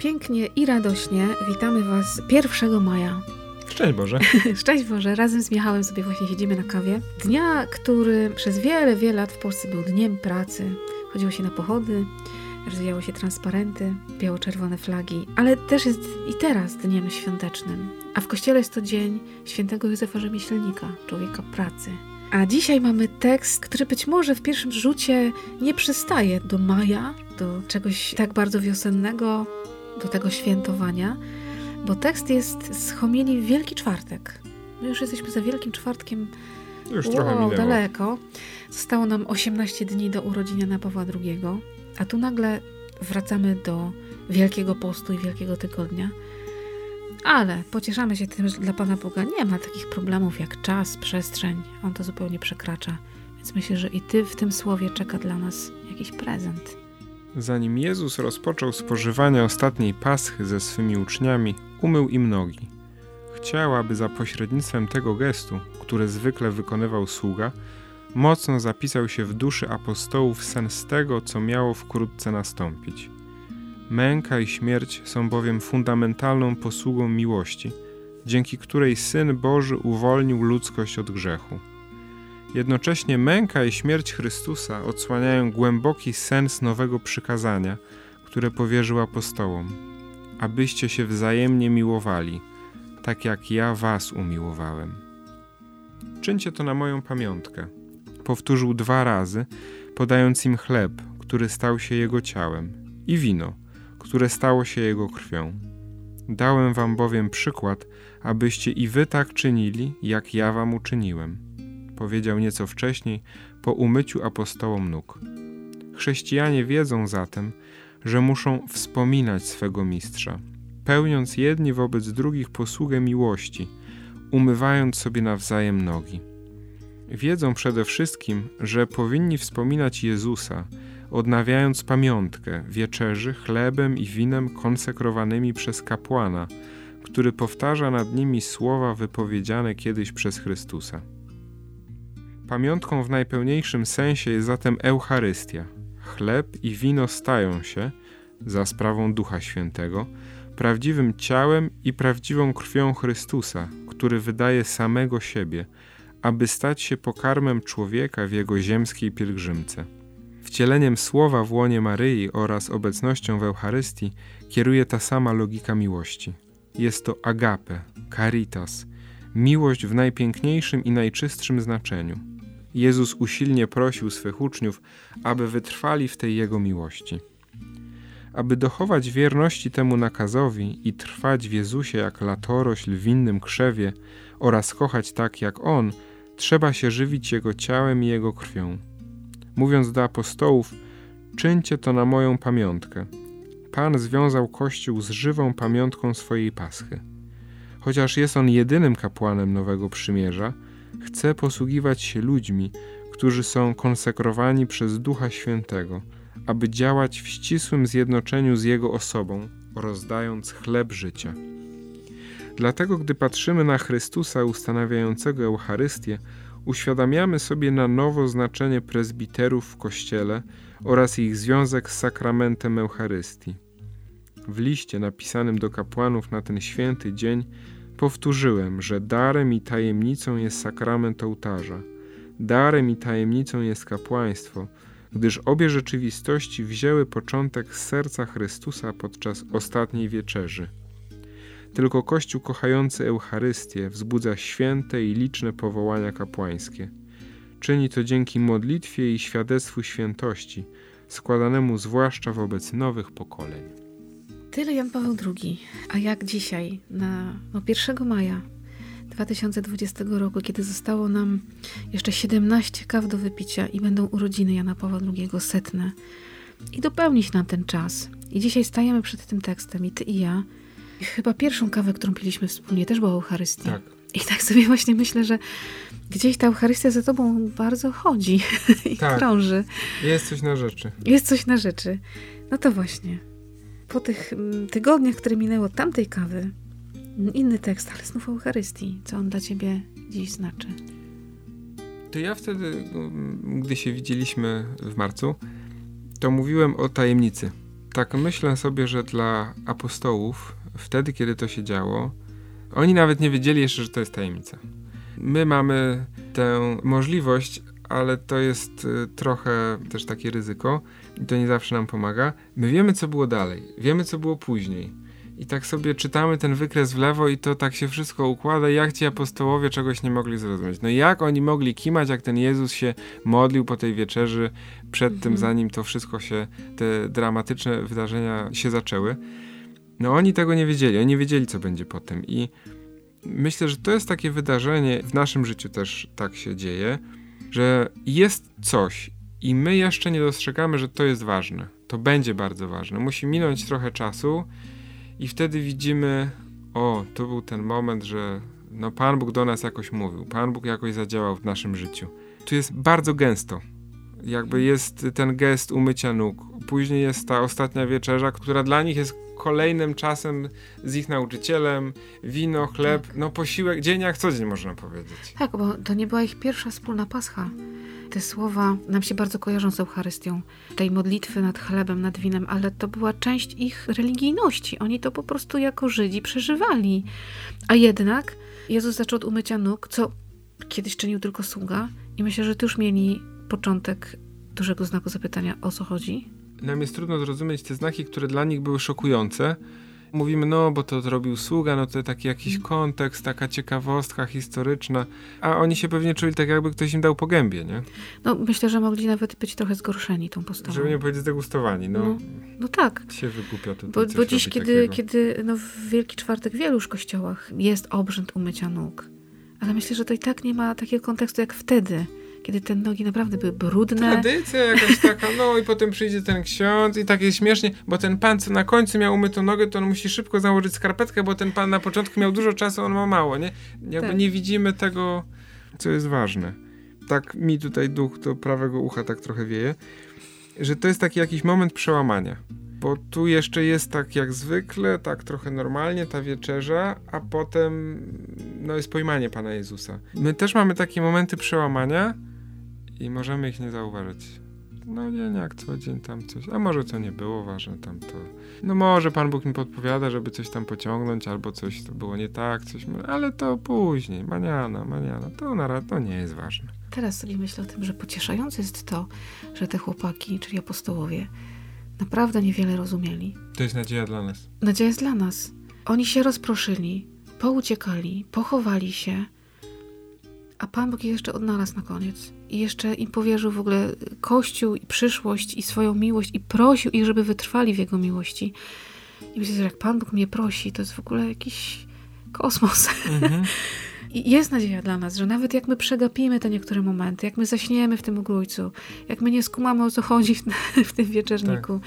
pięknie i radośnie witamy Was 1 maja. Szczęść Boże. Szczęść Boże. Razem z Michałem sobie właśnie siedzimy na kawie. Dnia, który przez wiele, wiele lat w Polsce był dniem pracy. Chodziło się na pochody, rozwijały się transparenty, biało-czerwone flagi, ale też jest i teraz dniem świątecznym. A w kościele jest to dzień świętego Józefa Rzemieślnika, człowieka pracy. A dzisiaj mamy tekst, który być może w pierwszym rzucie nie przystaje do maja, do czegoś tak bardzo wiosennego, do tego świętowania, bo tekst jest z homilii w Wielki Czwartek. My już jesteśmy za Wielkim Czwartkiem. Już wow, trochę minęło. daleko. Zostało nam 18 dni do urodzin Jana Pawła II, a tu nagle wracamy do Wielkiego Postu i Wielkiego Tygodnia. Ale pocieszamy się tym, że dla Pana Boga nie ma takich problemów jak czas, przestrzeń. On to zupełnie przekracza. Więc myślę, że i Ty w tym słowie czeka dla nas jakiś prezent. Zanim Jezus rozpoczął spożywanie ostatniej paschy ze swymi uczniami, umył im nogi. Chciał, aby za pośrednictwem tego gestu, który zwykle wykonywał sługa, mocno zapisał się w duszy apostołów sens tego, co miało wkrótce nastąpić. Męka i śmierć są bowiem fundamentalną posługą miłości, dzięki której Syn Boży uwolnił ludzkość od grzechu. Jednocześnie męka i śmierć Chrystusa odsłaniają głęboki sens nowego przykazania, które powierzył apostołom, abyście się wzajemnie miłowali, tak jak ja was umiłowałem. Czyńcie to na moją pamiątkę. Powtórzył dwa razy, podając im chleb, który stał się jego ciałem, i wino, które stało się jego krwią. Dałem wam bowiem przykład, abyście i wy tak czynili, jak ja wam uczyniłem. Powiedział nieco wcześniej, po umyciu apostołom nóg. Chrześcijanie wiedzą zatem, że muszą wspominać swego mistrza, pełniąc jedni wobec drugich posługę miłości, umywając sobie nawzajem nogi. Wiedzą przede wszystkim, że powinni wspominać Jezusa, odnawiając pamiątkę wieczerzy chlebem i winem konsekrowanymi przez kapłana, który powtarza nad nimi słowa wypowiedziane kiedyś przez Chrystusa. Pamiątką w najpełniejszym sensie jest zatem Eucharystia. Chleb i wino stają się, za sprawą Ducha Świętego, prawdziwym ciałem i prawdziwą krwią Chrystusa, który wydaje samego siebie, aby stać się pokarmem człowieka w jego ziemskiej pielgrzymce. Wcieleniem słowa w łonie Maryi oraz obecnością w Eucharystii kieruje ta sama logika miłości. Jest to agape, caritas, miłość w najpiękniejszym i najczystszym znaczeniu. Jezus usilnie prosił swych uczniów, aby wytrwali w tej Jego miłości. Aby dochować wierności temu nakazowi i trwać w Jezusie jak latorośl w innym krzewie oraz kochać tak jak On, trzeba się żywić Jego ciałem i Jego krwią. Mówiąc do apostołów, czyńcie to na moją pamiątkę. Pan związał Kościół z żywą pamiątką swojej paschy. Chociaż jest on jedynym kapłanem Nowego Przymierza, chce posługiwać się ludźmi, którzy są konsekrowani przez Ducha Świętego, aby działać w ścisłym zjednoczeniu z Jego osobą, rozdając chleb życia. Dlatego, gdy patrzymy na Chrystusa ustanawiającego Eucharystię, uświadamiamy sobie na nowo znaczenie prezbiterów w Kościele oraz ich związek z sakramentem Eucharystii. W liście napisanym do kapłanów na ten święty dzień powtórzyłem, że darem i tajemnicą jest sakrament ołtarza, darem i tajemnicą jest kapłaństwo, gdyż obie rzeczywistości wzięły początek z serca Chrystusa podczas ostatniej wieczerzy. Tylko Kościół kochający Eucharystię wzbudza święte i liczne powołania kapłańskie. Czyni to dzięki modlitwie i świadectwu świętości, składanemu zwłaszcza wobec nowych pokoleń. Tyle Jan Paweł II. A jak dzisiaj, na no 1 maja 2020 roku, kiedy zostało nam jeszcze 17 kaw do wypicia i będą urodziny Jana Pawła II setne i dopełnić nam ten czas. I dzisiaj stajemy przed tym tekstem i ty i ja. I chyba pierwszą kawę, którą piliśmy wspólnie, też była Eucharystia. Tak. I tak sobie właśnie myślę, że gdzieś ta Eucharystia za tobą bardzo chodzi i Tak. krąży. Jest coś na rzeczy. Jest coś na rzeczy. No to właśnie. Po tych mm, tygodniach, które minęło od tamtej kawy, mm, inny tekst, ale znów o Eucharystii. Co on dla ciebie dziś znaczy? To ja wtedy, no, gdy się widzieliśmy w marcu, to mówiłem o tajemnicy. Tak myślę sobie, że dla apostołów, wtedy kiedy to się działo, oni nawet nie wiedzieli jeszcze, że to jest tajemnica. My mamy tę możliwość, ale to jest y, trochę też takie ryzyko i to nie zawsze nam pomaga. My wiemy, co było dalej, wiemy, co było później. I tak sobie czytamy ten wykres w lewo i to tak się wszystko układa, jak ci apostołowie czegoś nie mogli zrozumieć. No jak oni mogli kimać, jak ten Jezus się modlił po tej wieczerzy, przed mhm. tym, zanim to wszystko się, te dramatyczne wydarzenia się zaczęły. No oni tego nie wiedzieli, oni nie wiedzieli, co będzie potem. I myślę, że to jest takie wydarzenie, w naszym życiu też tak się dzieje, że jest coś i my jeszcze nie dostrzegamy, że to jest ważne. To będzie bardzo ważne. Musi minąć trochę czasu i wtedy widzimy, o, to był ten moment, że no Pan Bóg do nas jakoś mówił, Pan Bóg jakoś zadziałał w naszym życiu. Tu jest bardzo gęsto. Jakby jest ten gest umycia nóg. Później jest ta ostatnia wieczerza, która dla nich jest kolejnym czasem z ich nauczycielem, wino, chleb, tak. no posiłek, dzień jak co dzień można powiedzieć. Tak, bo to nie była ich pierwsza wspólna pascha. Te słowa nam się bardzo kojarzą z Eucharystią, tej modlitwy nad chlebem, nad winem, ale to była część ich religijności. Oni to po prostu jako Żydzi przeżywali. A jednak Jezus zaczął od umycia nóg, co kiedyś czynił tylko sługa i myślę, że tu już mieli początek dużego znaku zapytania, o co chodzi. Nam jest trudno zrozumieć te znaki, które dla nich były szokujące, mówimy, no bo to zrobił sługa, no to taki jakiś mm. kontekst, taka ciekawostka historyczna, a oni się pewnie czuli tak, jakby ktoś im dał po gębie, nie? No myślę, że mogli nawet być trochę zgorszeni tą postawą. Żeby nie powiedzieć zdegustowani, no. No, no tak. Się wygłupia tutaj Bo, bo dziś, kiedy, kiedy no, w Wielki Czwartek w wielu już kościołach jest obrzęd umycia nóg, ale myślę, że to i tak nie ma takiego kontekstu jak wtedy kiedy te nogi naprawdę były brudne. Tradycja jakaś taka, no i potem przyjdzie ten ksiądz i tak jest śmiesznie, bo ten pan, co na końcu miał umytą nogę, to on musi szybko założyć skarpetkę, bo ten pan na początku miał dużo czasu, on ma mało, nie? Jakby tak. nie widzimy tego, co jest ważne. Tak mi tutaj duch do prawego ucha tak trochę wieje, że to jest taki jakiś moment przełamania bo tu jeszcze jest tak jak zwykle, tak trochę normalnie ta wieczerza, a potem no jest pojmanie Pana Jezusa. My też mamy takie momenty przełamania, i możemy ich nie zauważyć. No nie, nie, jak co dzień tam coś, a może to nie było ważne tam to. No może Pan Bóg mi podpowiada, żeby coś tam pociągnąć, albo coś to było nie tak, coś, ale to później, maniana, maniana, to na to nie jest ważne. Teraz sobie myślę o tym, że pocieszające jest to, że te chłopaki, czyli apostołowie, naprawdę niewiele rozumieli. To jest nadzieja dla nas. Nadzieja jest dla nas. Oni się rozproszyli, pouciekali, pochowali się, a Pan Bóg je jeszcze odnalazł na koniec. I jeszcze im powierzył w ogóle Kościół i przyszłość i swoją miłość i prosił ich, żeby wytrwali w Jego miłości. I myślę, że jak Pan Bóg mnie prosi, to jest w ogóle jakiś kosmos. Mhm. I jest nadzieja dla nas, że nawet jak my przegapimy te niektóre momenty, jak my zaśniemy w tym ogrójcu, jak my nie skumamy o co chodzi w, w tym wieczerniku,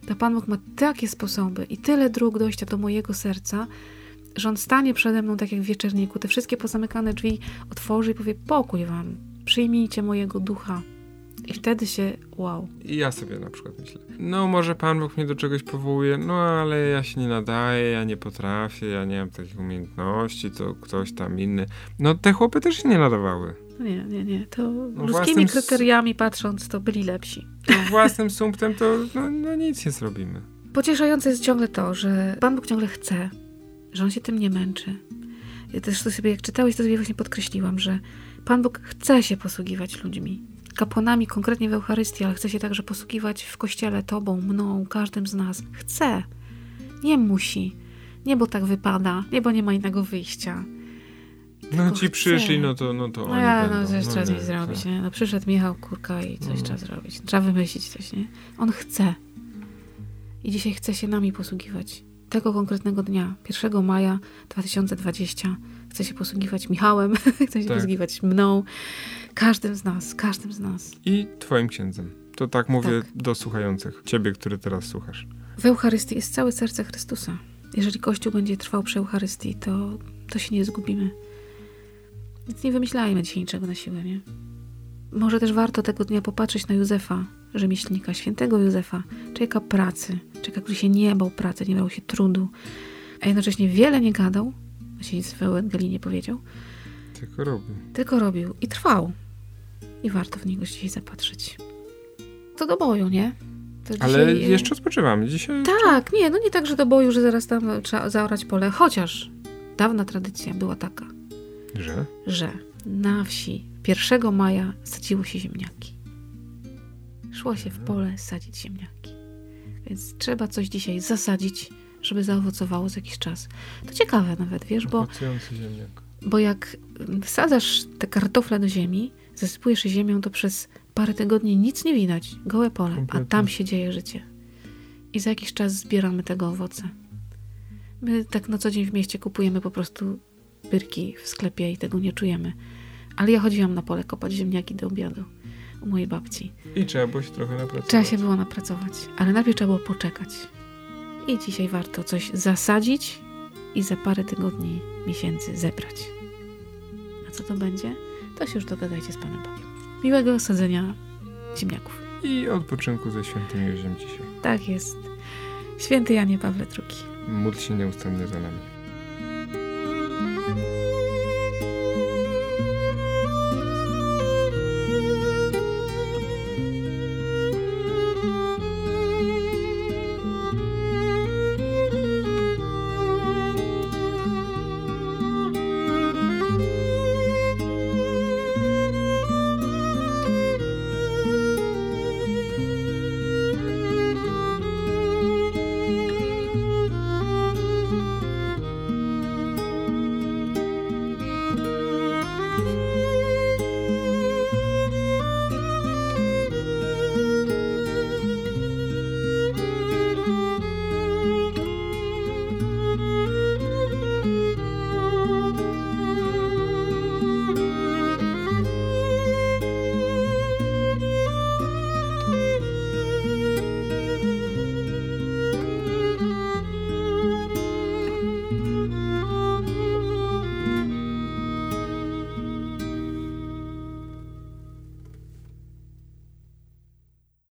tak. to Pan Bóg ma takie sposoby i tyle dróg dojścia do mojego serca, że on stanie przede mną tak jak w wieczerniku, te wszystkie pozamykane drzwi otworzy i powie: Pokój wam, przyjmijcie mojego ducha. I wtedy się wow. I ja sobie na przykład myślę, no może Pan Bóg mnie do czegoś powołuje, no ale ja się nie nadaję, ja nie potrafię, ja nie mam takich umiejętności, to ktoś tam inny. No te chłopy też się nie nadawały. Nie, nie, nie. To no ludzkimi kryteriami patrząc, to byli lepsi. No własnym sumptem to no, no nic nie zrobimy. Pocieszające jest ciągle to, że Pan Bóg ciągle chce, że on się tym nie męczy. Ja też to sobie, jak czytałeś, to sobie właśnie podkreśliłam, że Pan Bóg chce się posługiwać ludźmi. Kapłanami konkretnie w Eucharystii, ale chce się także posługiwać w kościele tobą, mną, każdym z nas. Chce. Nie musi. Nie, bo tak wypada, nie, bo nie ma innego wyjścia. No ci chce. przyszli, no to, no to no ja, no coś no, trzeba nie, zrobić, nie? No przyszedł Michał Kurka i coś no. trzeba zrobić. Trzeba wymyślić coś, nie? On chce. I dzisiaj chce się nami posługiwać tego konkretnego dnia, 1 maja 2020, chcę się posługiwać Michałem, chcę się tak. posługiwać mną, każdym z nas, każdym z nas. I Twoim księdzem. To tak mówię tak. do słuchających, Ciebie, który teraz słuchasz. W Eucharystii jest całe serce Chrystusa. Jeżeli Kościół będzie trwał przy Eucharystii, to, to się nie zgubimy. Więc nie wymyślajmy dzisiaj niczego na siłę, nie? Może też warto tego dnia popatrzeć na Józefa, rzemieślnika, świętego Józefa, człowieka pracy, człowieka, który się nie bał pracy, nie bał się trudu, a jednocześnie wiele nie gadał, się nic w Ewangelii nie powiedział. Tylko robił. Tylko robił i trwał. I warto w niego dzisiaj zapatrzeć. To do boju, nie? Ale jeszcze odpoczywamy. Dzisiaj Tak, nie, no nie tak, że do boju, że zaraz tam trzeba zaorać pole. Chociaż dawna tradycja była taka, Że? że na wsi 1 maja sadziło się ziemniaki. Szło się w pole sadzić ziemniaki. Więc trzeba coś dzisiaj zasadzić, żeby zaowocowało za jakiś czas. To ciekawe nawet, wiesz, bo, bo jak wsadzasz te kartofle do ziemi, zasypujesz je ziemią, to przez parę tygodni nic nie widać, gołe pole, a Kompletnie. tam się dzieje życie. I za jakiś czas zbieramy tego owoce. My tak na co dzień w mieście kupujemy po prostu pyrki w sklepie i tego nie czujemy. Ale ja chodziłam na pole kopać ziemniaki do obiadu u mojej babci. I trzeba było się trochę napracować. Trzeba się było napracować, ale najpierw trzeba było poczekać. I dzisiaj warto coś zasadzić i za parę tygodni, miesięcy zebrać. A co to będzie? To się już dogadajcie z Panem Bogiem. Miłego sadzenia ziemniaków. I odpoczynku ze świętym Józiem dzisiaj. Tak jest. Święty Janie Pawle II. Módl się nieustannie za nami.